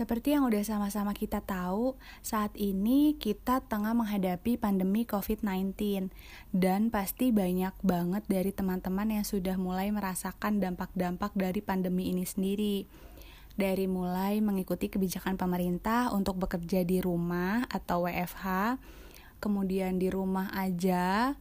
Seperti yang udah sama-sama kita tahu, saat ini kita tengah menghadapi pandemi COVID-19 dan pasti banyak banget dari teman-teman yang sudah mulai merasakan dampak-dampak dari pandemi ini sendiri. Dari mulai mengikuti kebijakan pemerintah untuk bekerja di rumah atau WFH, kemudian di rumah aja,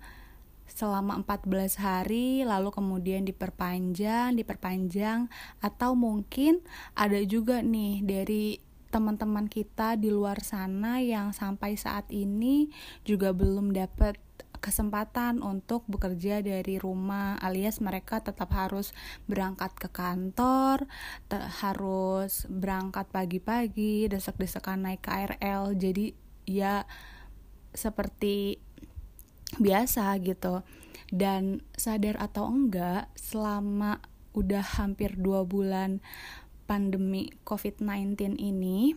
selama 14 hari lalu kemudian diperpanjang, diperpanjang atau mungkin ada juga nih dari teman-teman kita di luar sana yang sampai saat ini juga belum dapat kesempatan untuk bekerja dari rumah alias mereka tetap harus berangkat ke kantor harus berangkat pagi-pagi desek-desekan naik KRL jadi ya seperti biasa gitu dan sadar atau enggak selama udah hampir dua bulan pandemi COVID-19 ini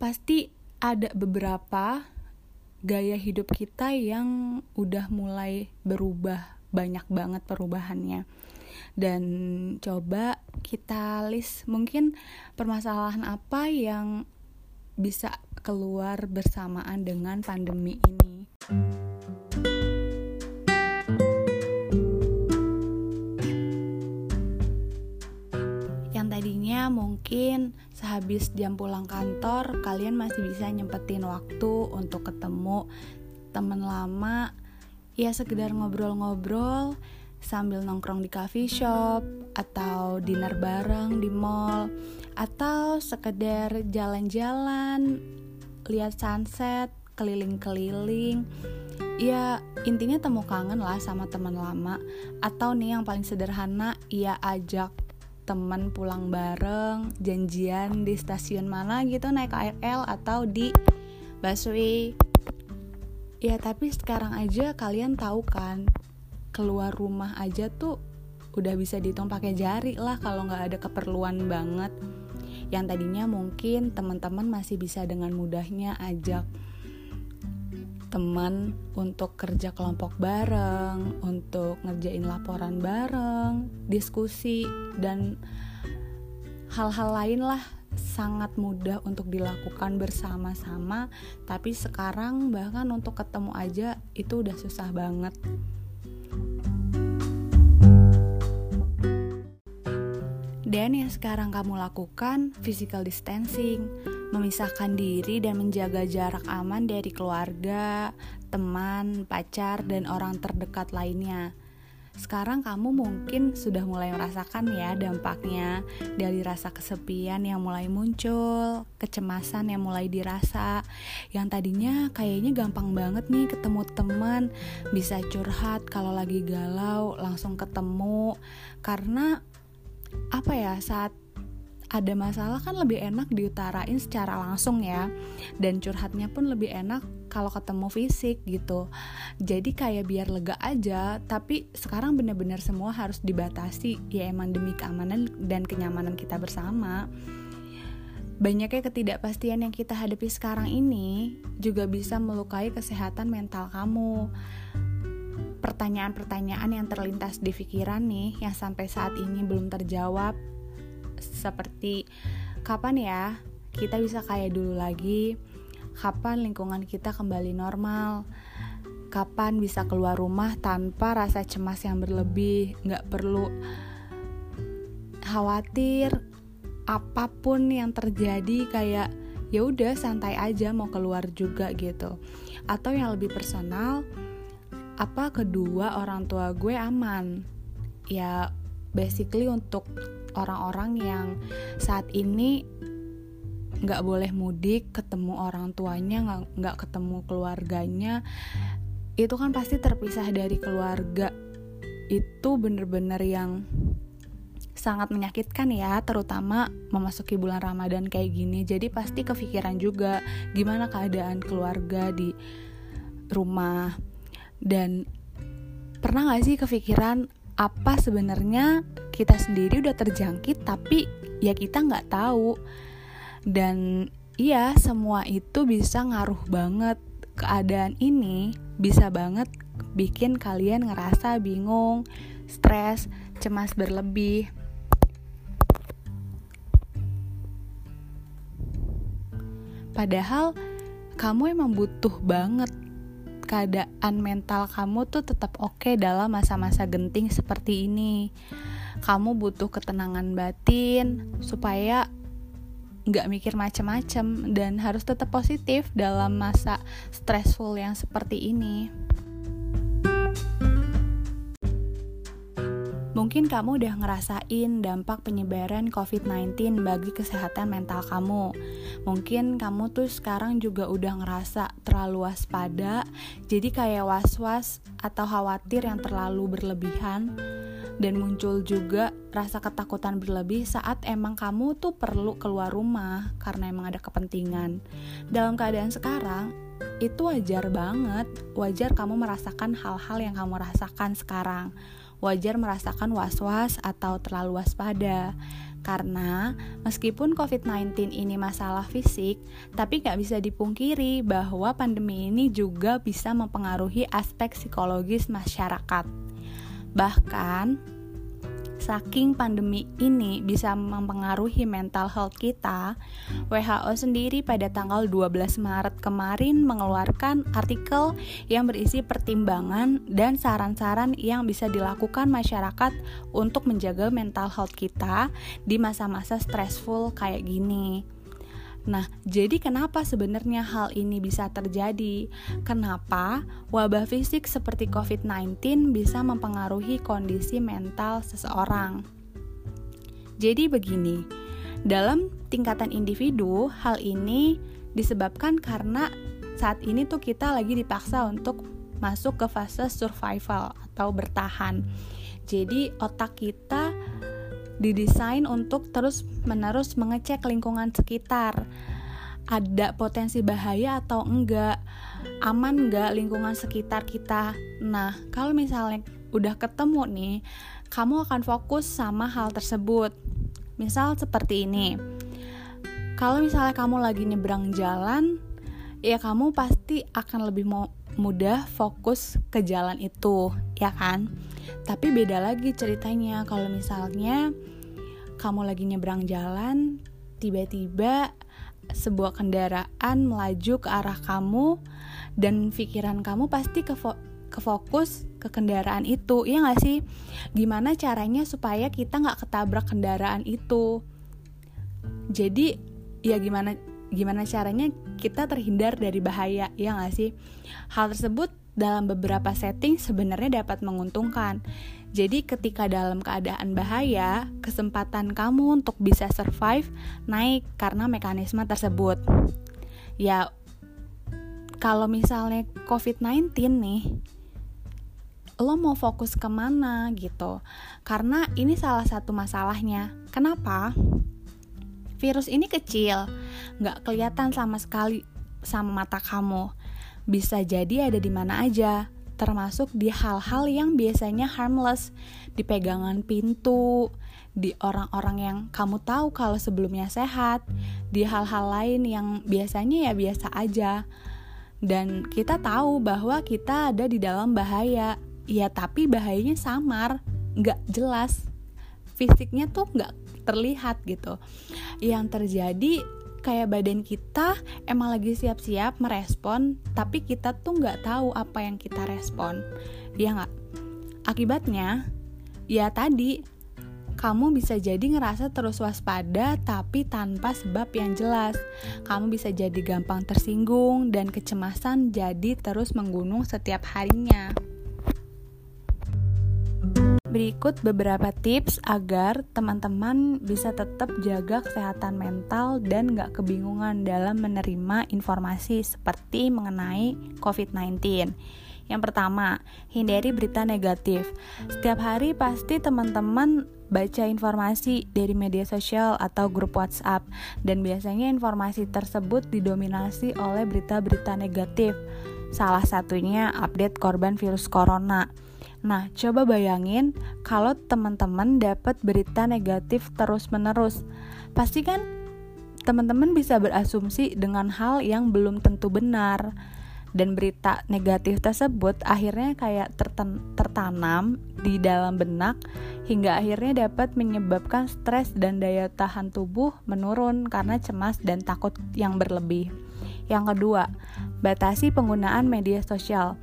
pasti ada beberapa gaya hidup kita yang udah mulai berubah banyak banget perubahannya dan coba kita list mungkin permasalahan apa yang bisa keluar bersamaan dengan pandemi ini. Yang tadinya mungkin sehabis jam pulang kantor, kalian masih bisa nyempetin waktu untuk ketemu teman lama, ya sekedar ngobrol-ngobrol sambil nongkrong di coffee shop atau dinner bareng di mall atau sekedar jalan-jalan lihat sunset keliling-keliling. Ya intinya temu kangen lah sama teman lama. Atau nih yang paling sederhana ya ajak teman pulang bareng janjian di stasiun mana gitu naik KRL atau di busway. Ya tapi sekarang aja kalian tahu kan keluar rumah aja tuh udah bisa dihitung pakai jari lah kalau nggak ada keperluan banget. Yang tadinya mungkin teman-teman masih bisa dengan mudahnya ajak teman untuk kerja kelompok bareng, untuk ngerjain laporan bareng, diskusi dan hal-hal lain lah sangat mudah untuk dilakukan bersama-sama. Tapi sekarang bahkan untuk ketemu aja itu udah susah banget. Dan yang sekarang kamu lakukan, physical distancing, memisahkan diri dan menjaga jarak aman dari keluarga, teman, pacar, dan orang terdekat lainnya. Sekarang kamu mungkin sudah mulai merasakan ya dampaknya dari rasa kesepian yang mulai muncul, kecemasan yang mulai dirasa, yang tadinya kayaknya gampang banget nih ketemu teman, bisa curhat kalau lagi galau, langsung ketemu, karena apa ya saat ada masalah kan lebih enak diutarain secara langsung ya. Dan curhatnya pun lebih enak kalau ketemu fisik gitu. Jadi kayak biar lega aja tapi sekarang bener-bener semua harus dibatasi. Ya emang demi keamanan dan kenyamanan kita bersama. Banyaknya ketidakpastian yang kita hadapi sekarang ini juga bisa melukai kesehatan mental kamu. Pertanyaan-pertanyaan yang terlintas di pikiran nih yang sampai saat ini belum terjawab seperti kapan ya kita bisa kayak dulu lagi kapan lingkungan kita kembali normal kapan bisa keluar rumah tanpa rasa cemas yang berlebih nggak perlu khawatir apa pun yang terjadi kayak ya udah santai aja mau keluar juga gitu. Atau yang lebih personal apa kedua orang tua gue aman? Ya basically untuk orang-orang yang saat ini nggak boleh mudik ketemu orang tuanya nggak ketemu keluarganya itu kan pasti terpisah dari keluarga. Itu bener-bener yang sangat menyakitkan ya terutama memasuki bulan Ramadan kayak gini. Jadi pasti kepikiran juga gimana keadaan keluarga di rumah. Dan pernah gak sih kepikiran apa sebenarnya kita sendiri udah terjangkit tapi ya kita nggak tahu dan iya semua itu bisa ngaruh banget keadaan ini bisa banget bikin kalian ngerasa bingung, stres, cemas berlebih. Padahal kamu emang butuh banget keadaan mental kamu tuh tetap oke okay dalam masa-masa genting seperti ini. Kamu butuh ketenangan batin supaya nggak mikir macem-macem dan harus tetap positif dalam masa stressful yang seperti ini. Mungkin kamu udah ngerasain dampak penyebaran COVID-19 bagi kesehatan mental kamu. Mungkin kamu tuh sekarang juga udah ngerasa terlalu waspada, jadi kayak was-was atau khawatir yang terlalu berlebihan. Dan muncul juga rasa ketakutan berlebih saat emang kamu tuh perlu keluar rumah karena emang ada kepentingan. Dalam keadaan sekarang, itu wajar banget, wajar kamu merasakan hal-hal yang kamu rasakan sekarang wajar merasakan was-was atau terlalu waspada. Karena meskipun COVID-19 ini masalah fisik, tapi nggak bisa dipungkiri bahwa pandemi ini juga bisa mempengaruhi aspek psikologis masyarakat. Bahkan, saking pandemi ini bisa mempengaruhi mental health kita, WHO sendiri pada tanggal 12 Maret kemarin mengeluarkan artikel yang berisi pertimbangan dan saran-saran yang bisa dilakukan masyarakat untuk menjaga mental health kita di masa-masa stressful kayak gini. Nah, jadi kenapa sebenarnya hal ini bisa terjadi? Kenapa wabah fisik seperti COVID-19 bisa mempengaruhi kondisi mental seseorang? Jadi begini, dalam tingkatan individu, hal ini disebabkan karena saat ini tuh kita lagi dipaksa untuk masuk ke fase survival atau bertahan. Jadi otak kita didesain untuk terus-menerus mengecek lingkungan sekitar. Ada potensi bahaya atau enggak? Aman enggak lingkungan sekitar kita? Nah, kalau misalnya udah ketemu nih, kamu akan fokus sama hal tersebut. Misal seperti ini. Kalau misalnya kamu lagi nyebrang jalan, ya kamu pasti akan lebih mau mudah fokus ke jalan itu, ya kan? Tapi beda lagi ceritanya kalau misalnya kamu lagi nyebrang jalan, tiba-tiba sebuah kendaraan melaju ke arah kamu dan pikiran kamu pasti ke kefokus ke kendaraan itu, ya nggak sih? Gimana caranya supaya kita nggak ketabrak kendaraan itu? Jadi ya gimana gimana caranya kita terhindar dari bahaya, ya nggak sih? Hal tersebut dalam beberapa setting sebenarnya dapat menguntungkan. Jadi ketika dalam keadaan bahaya, kesempatan kamu untuk bisa survive naik karena mekanisme tersebut. Ya kalau misalnya COVID-19 nih, lo mau fokus ke mana gitu? Karena ini salah satu masalahnya. Kenapa? Virus ini kecil, nggak kelihatan sama sekali sama mata kamu bisa jadi ada di mana aja, termasuk di hal-hal yang biasanya harmless, di pegangan pintu, di orang-orang yang kamu tahu kalau sebelumnya sehat, di hal-hal lain yang biasanya ya biasa aja. Dan kita tahu bahwa kita ada di dalam bahaya, ya tapi bahayanya samar, nggak jelas. Fisiknya tuh nggak terlihat gitu. Yang terjadi kayak badan kita emang lagi siap-siap merespon tapi kita tuh nggak tahu apa yang kita respon ya nggak akibatnya ya tadi kamu bisa jadi ngerasa terus waspada tapi tanpa sebab yang jelas. Kamu bisa jadi gampang tersinggung dan kecemasan jadi terus menggunung setiap harinya. Berikut beberapa tips agar teman-teman bisa tetap jaga kesehatan mental dan gak kebingungan dalam menerima informasi seperti mengenai COVID-19. Yang pertama, hindari berita negatif. Setiap hari pasti teman-teman baca informasi dari media sosial atau grup WhatsApp, dan biasanya informasi tersebut didominasi oleh berita-berita negatif. Salah satunya update korban virus corona. Nah, coba bayangin kalau teman-teman dapat berita negatif terus-menerus. Pasti kan teman-teman bisa berasumsi dengan hal yang belum tentu benar. Dan berita negatif tersebut akhirnya kayak tertanam di dalam benak hingga akhirnya dapat menyebabkan stres dan daya tahan tubuh menurun karena cemas dan takut yang berlebih. Yang kedua, batasi penggunaan media sosial.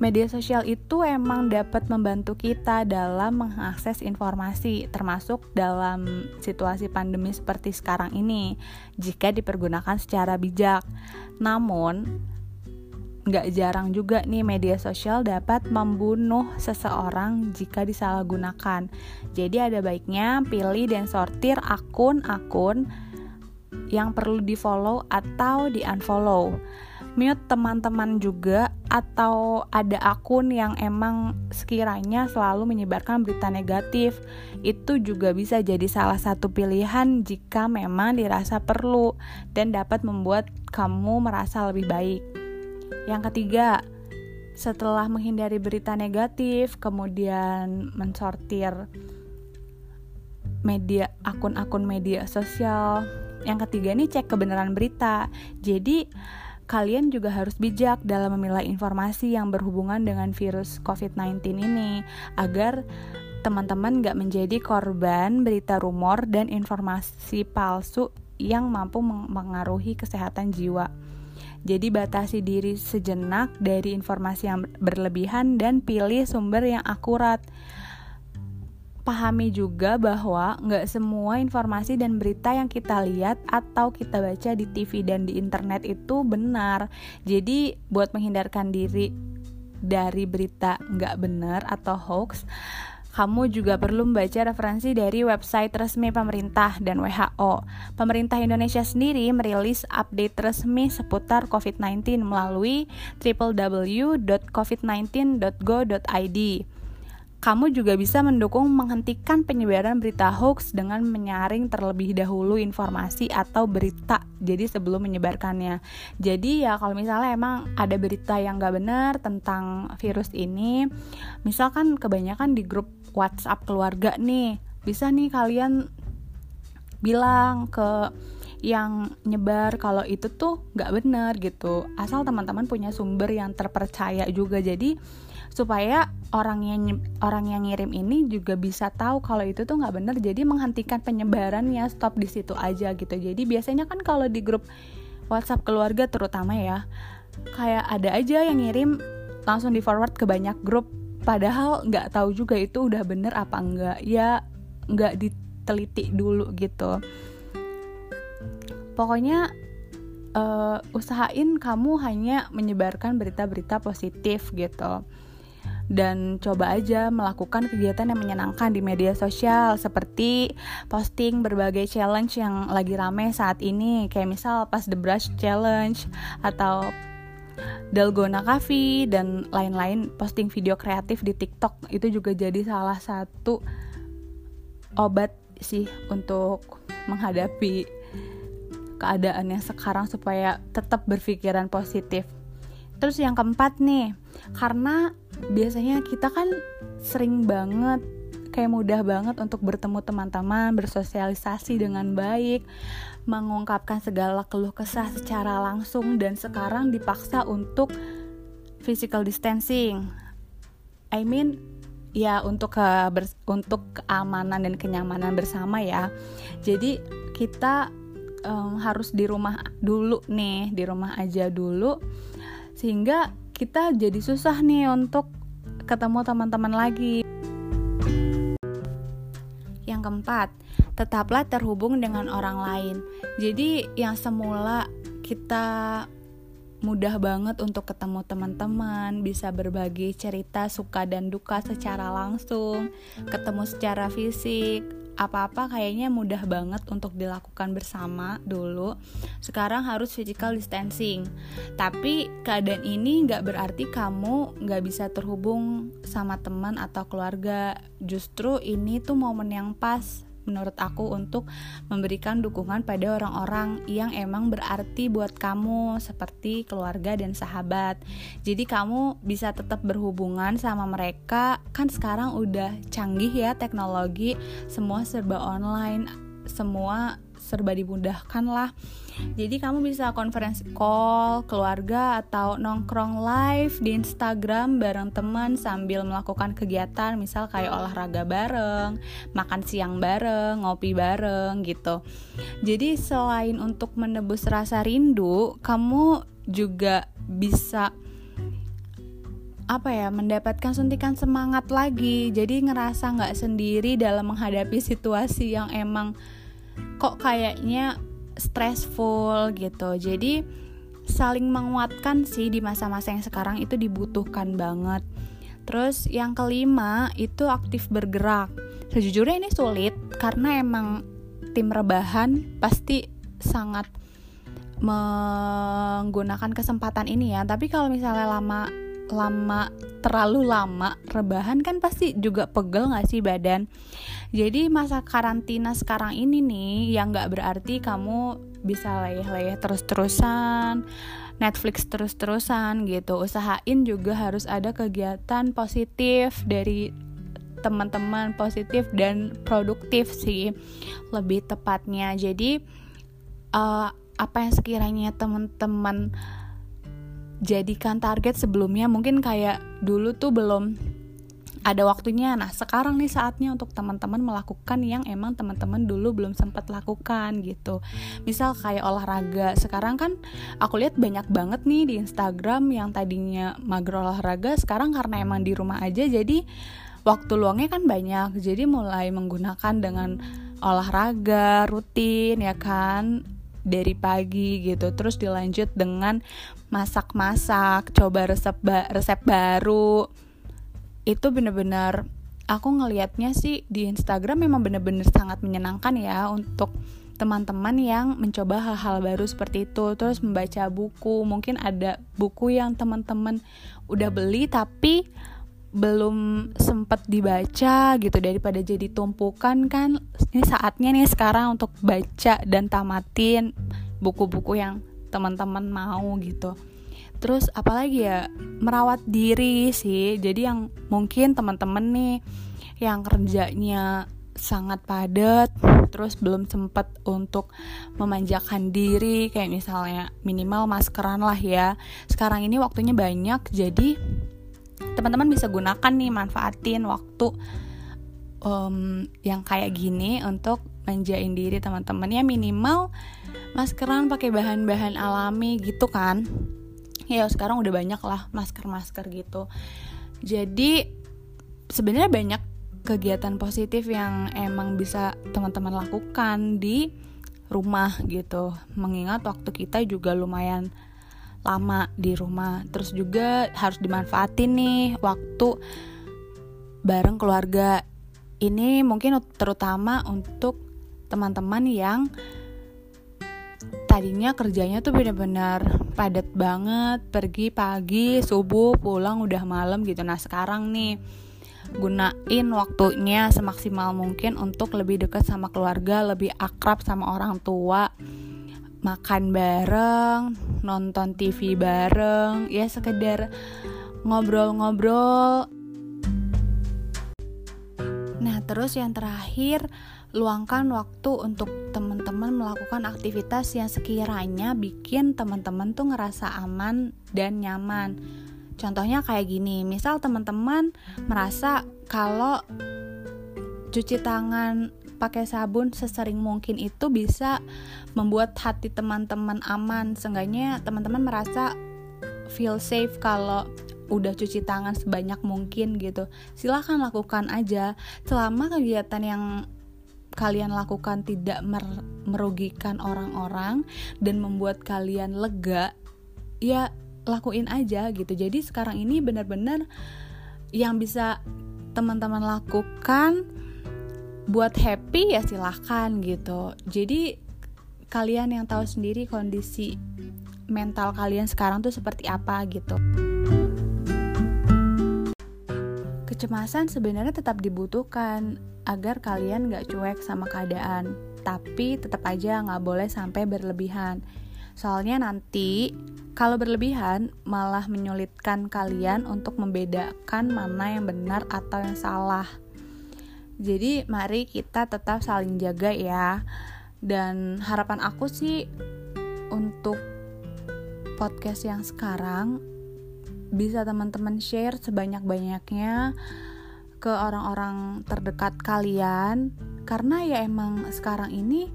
Media sosial itu emang dapat membantu kita dalam mengakses informasi, termasuk dalam situasi pandemi seperti sekarang ini, jika dipergunakan secara bijak. Namun, nggak jarang juga nih media sosial dapat membunuh seseorang jika disalahgunakan. Jadi ada baiknya pilih dan sortir akun-akun yang perlu di follow atau di unfollow mute teman-teman juga atau ada akun yang emang sekiranya selalu menyebarkan berita negatif itu juga bisa jadi salah satu pilihan jika memang dirasa perlu dan dapat membuat kamu merasa lebih baik. Yang ketiga, setelah menghindari berita negatif, kemudian mensortir media akun-akun media sosial. Yang ketiga ini cek kebenaran berita. Jadi kalian juga harus bijak dalam memilah informasi yang berhubungan dengan virus COVID-19 ini agar teman-teman nggak menjadi korban berita rumor dan informasi palsu yang mampu mengaruhi kesehatan jiwa. Jadi batasi diri sejenak dari informasi yang berlebihan dan pilih sumber yang akurat pahami juga bahwa nggak semua informasi dan berita yang kita lihat atau kita baca di TV dan di internet itu benar. Jadi buat menghindarkan diri dari berita nggak benar atau hoax, kamu juga perlu membaca referensi dari website resmi pemerintah dan WHO. Pemerintah Indonesia sendiri merilis update resmi seputar COVID-19 melalui www.covid19.go.id. Kamu juga bisa mendukung menghentikan penyebaran berita hoax dengan menyaring terlebih dahulu informasi atau berita jadi sebelum menyebarkannya. Jadi ya kalau misalnya emang ada berita yang gak benar tentang virus ini, misalkan kebanyakan di grup WhatsApp keluarga nih, bisa nih kalian bilang ke yang nyebar kalau itu tuh nggak benar gitu. Asal teman-teman punya sumber yang terpercaya juga. Jadi supaya orang yang orang yang ngirim ini juga bisa tahu kalau itu tuh nggak bener. Jadi menghentikan penyebarannya stop di situ aja gitu. Jadi biasanya kan kalau di grup WhatsApp keluarga terutama ya kayak ada aja yang ngirim langsung di forward ke banyak grup. Padahal nggak tahu juga itu udah bener apa enggak. Ya nggak diteliti dulu gitu pokoknya uh, usahain kamu hanya menyebarkan berita-berita positif gitu. Dan coba aja melakukan kegiatan yang menyenangkan di media sosial seperti posting berbagai challenge yang lagi rame saat ini. Kayak misal pas the brush challenge atau Dalgona Cafe dan lain-lain posting video kreatif di TikTok. Itu juga jadi salah satu obat sih untuk menghadapi keadaan yang sekarang supaya tetap berpikiran positif. Terus yang keempat nih, karena biasanya kita kan sering banget kayak mudah banget untuk bertemu teman-teman, bersosialisasi dengan baik, mengungkapkan segala keluh kesah secara langsung dan sekarang dipaksa untuk physical distancing. I mean ya untuk ke ber, untuk keamanan dan kenyamanan bersama ya. Jadi kita um, harus di rumah dulu nih, di rumah aja dulu sehingga kita jadi susah nih untuk ketemu teman-teman lagi. Yang keempat, tetaplah terhubung dengan orang lain. Jadi yang semula kita mudah banget untuk ketemu teman-teman, bisa berbagi cerita suka dan duka secara langsung, ketemu secara fisik, apa-apa kayaknya mudah banget untuk dilakukan bersama dulu. Sekarang harus physical distancing. Tapi keadaan ini nggak berarti kamu nggak bisa terhubung sama teman atau keluarga. Justru ini tuh momen yang pas menurut aku untuk memberikan dukungan pada orang-orang yang emang berarti buat kamu seperti keluarga dan sahabat. Jadi kamu bisa tetap berhubungan sama mereka. Kan sekarang udah canggih ya teknologi, semua serba online, semua serba dimudahkan lah. Jadi kamu bisa konferensi call keluarga atau nongkrong live di Instagram bareng teman sambil melakukan kegiatan misal kayak olahraga bareng makan siang bareng ngopi bareng gitu. Jadi selain untuk menebus rasa rindu kamu juga bisa apa ya mendapatkan suntikan semangat lagi. Jadi ngerasa nggak sendiri dalam menghadapi situasi yang emang kok kayaknya stressful gitu. Jadi saling menguatkan sih di masa-masa yang sekarang itu dibutuhkan banget. Terus yang kelima itu aktif bergerak. Sejujurnya ini sulit karena emang tim rebahan pasti sangat menggunakan kesempatan ini ya. Tapi kalau misalnya lama lama terlalu lama rebahan kan pasti juga pegel gak sih badan? Jadi masa karantina sekarang ini nih yang gak berarti kamu bisa leyeh-leyeh terus-terusan Netflix terus-terusan gitu. Usahain juga harus ada kegiatan positif dari teman-teman positif dan produktif sih lebih tepatnya. Jadi uh, apa yang sekiranya teman-teman jadikan target sebelumnya mungkin kayak dulu tuh belum ada waktunya. Nah, sekarang nih saatnya untuk teman-teman melakukan yang emang teman-teman dulu belum sempat lakukan gitu. Misal kayak olahraga. Sekarang kan aku lihat banyak banget nih di Instagram yang tadinya mager olahraga, sekarang karena emang di rumah aja jadi waktu luangnya kan banyak. Jadi mulai menggunakan dengan olahraga rutin ya kan dari pagi gitu terus dilanjut dengan masak-masak coba resep ba resep baru. Itu bener-bener aku ngelihatnya sih di Instagram memang bener-bener sangat menyenangkan ya untuk teman-teman yang mencoba hal-hal baru seperti itu. Terus membaca buku mungkin ada buku yang teman-teman udah beli tapi belum sempat dibaca gitu. Daripada jadi tumpukan kan ini saatnya nih sekarang untuk baca dan tamatin buku-buku yang teman-teman mau gitu. Terus apalagi ya merawat diri sih. Jadi yang mungkin teman-teman nih yang kerjanya sangat padat terus belum sempat untuk memanjakan diri kayak misalnya minimal maskeran lah ya. Sekarang ini waktunya banyak jadi teman-teman bisa gunakan nih manfaatin waktu um, yang kayak gini untuk manjain diri teman-teman. Ya minimal maskeran pakai bahan-bahan alami gitu kan. Ya sekarang udah banyak lah masker-masker gitu. Jadi sebenarnya banyak kegiatan positif yang emang bisa teman-teman lakukan di rumah gitu. Mengingat waktu kita juga lumayan lama di rumah. Terus juga harus dimanfaatin nih waktu bareng keluarga ini mungkin terutama untuk teman-teman yang tadinya kerjanya tuh benar-benar padat banget pergi pagi subuh pulang udah malam gitu nah sekarang nih gunain waktunya semaksimal mungkin untuk lebih dekat sama keluarga lebih akrab sama orang tua makan bareng, nonton TV bareng, ya sekedar ngobrol-ngobrol. Nah, terus yang terakhir, luangkan waktu untuk teman-teman melakukan aktivitas yang sekiranya bikin teman-teman tuh ngerasa aman dan nyaman. Contohnya kayak gini, misal teman-teman merasa kalau cuci tangan pakai sabun sesering mungkin itu bisa membuat hati teman-teman aman. Seenggaknya teman-teman merasa feel safe kalau udah cuci tangan sebanyak mungkin gitu. Silahkan lakukan aja selama kegiatan yang kalian lakukan tidak mer merugikan orang-orang dan membuat kalian lega, ya lakuin aja gitu. Jadi sekarang ini benar-benar yang bisa teman-teman lakukan buat happy ya silahkan gitu jadi kalian yang tahu sendiri kondisi mental kalian sekarang tuh seperti apa gitu kecemasan sebenarnya tetap dibutuhkan agar kalian gak cuek sama keadaan tapi tetap aja gak boleh sampai berlebihan soalnya nanti kalau berlebihan malah menyulitkan kalian untuk membedakan mana yang benar atau yang salah jadi mari kita tetap saling jaga ya. dan harapan aku sih untuk podcast yang sekarang bisa teman-teman share sebanyak-banyaknya ke orang-orang terdekat kalian. Karena ya emang sekarang ini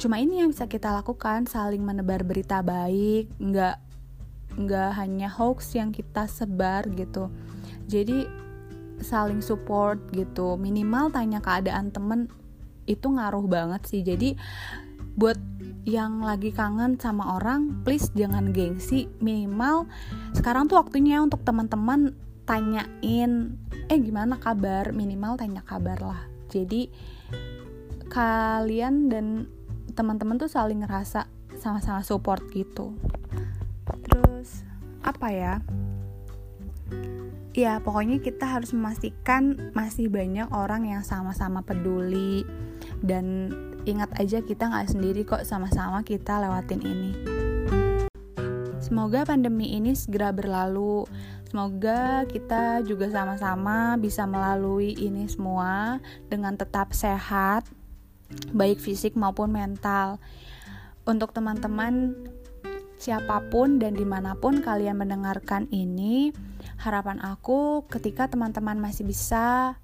cuma ini yang bisa kita lakukan saling menebar berita baik nggak nggak hanya hoax yang kita sebar gitu. Jadi saling support gitu. Minimal tanya keadaan temen itu ngaruh banget sih. Jadi buat yang lagi kangen sama orang please jangan gengsi. Minimal sekarang tuh waktunya untuk teman-teman tanyain eh gimana kabar? Minimal tanya kabar lah. Jadi kalian dan teman-teman tuh saling ngerasa sama-sama support gitu. Terus apa ya? Ya pokoknya kita harus memastikan masih banyak orang yang sama-sama peduli dan ingat aja kita nggak sendiri kok sama-sama kita lewatin ini. Semoga pandemi ini segera berlalu. Semoga kita juga sama-sama bisa melalui ini semua dengan tetap sehat, baik fisik maupun mental. Untuk teman-teman siapa pun dan di mana pun kalian mendengarkan ini, harapan aku ketika teman-teman masih bisa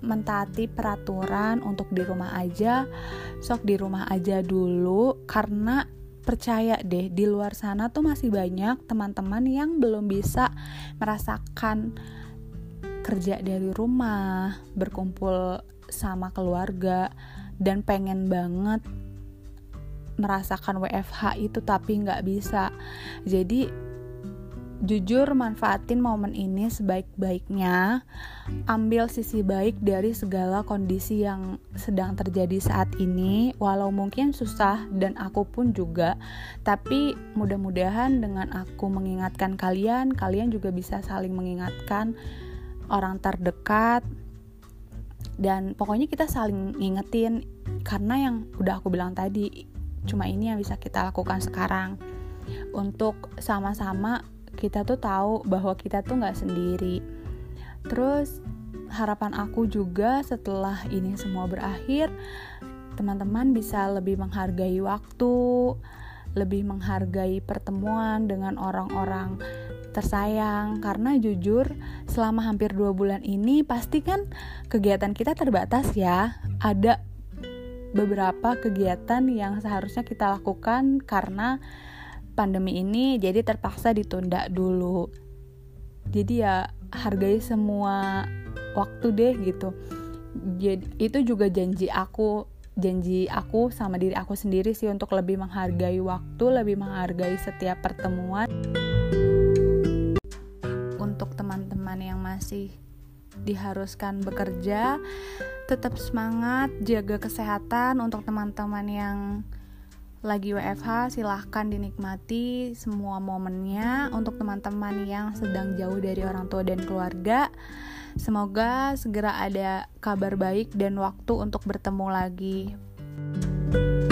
mentaati peraturan untuk di rumah aja sok di rumah aja dulu karena percaya deh di luar sana tuh masih banyak teman-teman yang belum bisa merasakan kerja dari rumah berkumpul sama keluarga dan pengen banget merasakan WFH itu tapi nggak bisa. Jadi jujur manfaatin momen ini sebaik-baiknya. Ambil sisi baik dari segala kondisi yang sedang terjadi saat ini. Walau mungkin susah dan aku pun juga. Tapi mudah-mudahan dengan aku mengingatkan kalian kalian juga bisa saling mengingatkan orang terdekat. Dan pokoknya kita saling ngingetin. Karena yang udah aku bilang tadi cuma ini yang bisa kita lakukan sekarang. Untuk sama-sama kita tuh tahu bahwa kita tuh nggak sendiri. Terus harapan aku juga setelah ini semua berakhir teman-teman bisa lebih menghargai waktu lebih menghargai pertemuan dengan orang-orang tersayang. Karena jujur selama hampir dua bulan ini pasti kan kegiatan kita terbatas ya. Ada beberapa kegiatan yang seharusnya kita lakukan karena pandemi ini jadi terpaksa ditunda dulu. Jadi ya hargai semua waktu deh gitu. Jadi itu juga janji aku janji aku sama diri aku sendiri sih untuk lebih menghargai waktu lebih menghargai setiap pertemuan. Untuk teman-teman yang masih diharuskan bekerja tetap semangat jaga kesehatan. Untuk teman-teman yang lagi WFH silahkan dinikmati semua momennya untuk teman-teman yang sedang jauh dari orang tua dan keluarga semoga segera ada kabar baik dan waktu untuk bertemu lagi. thank you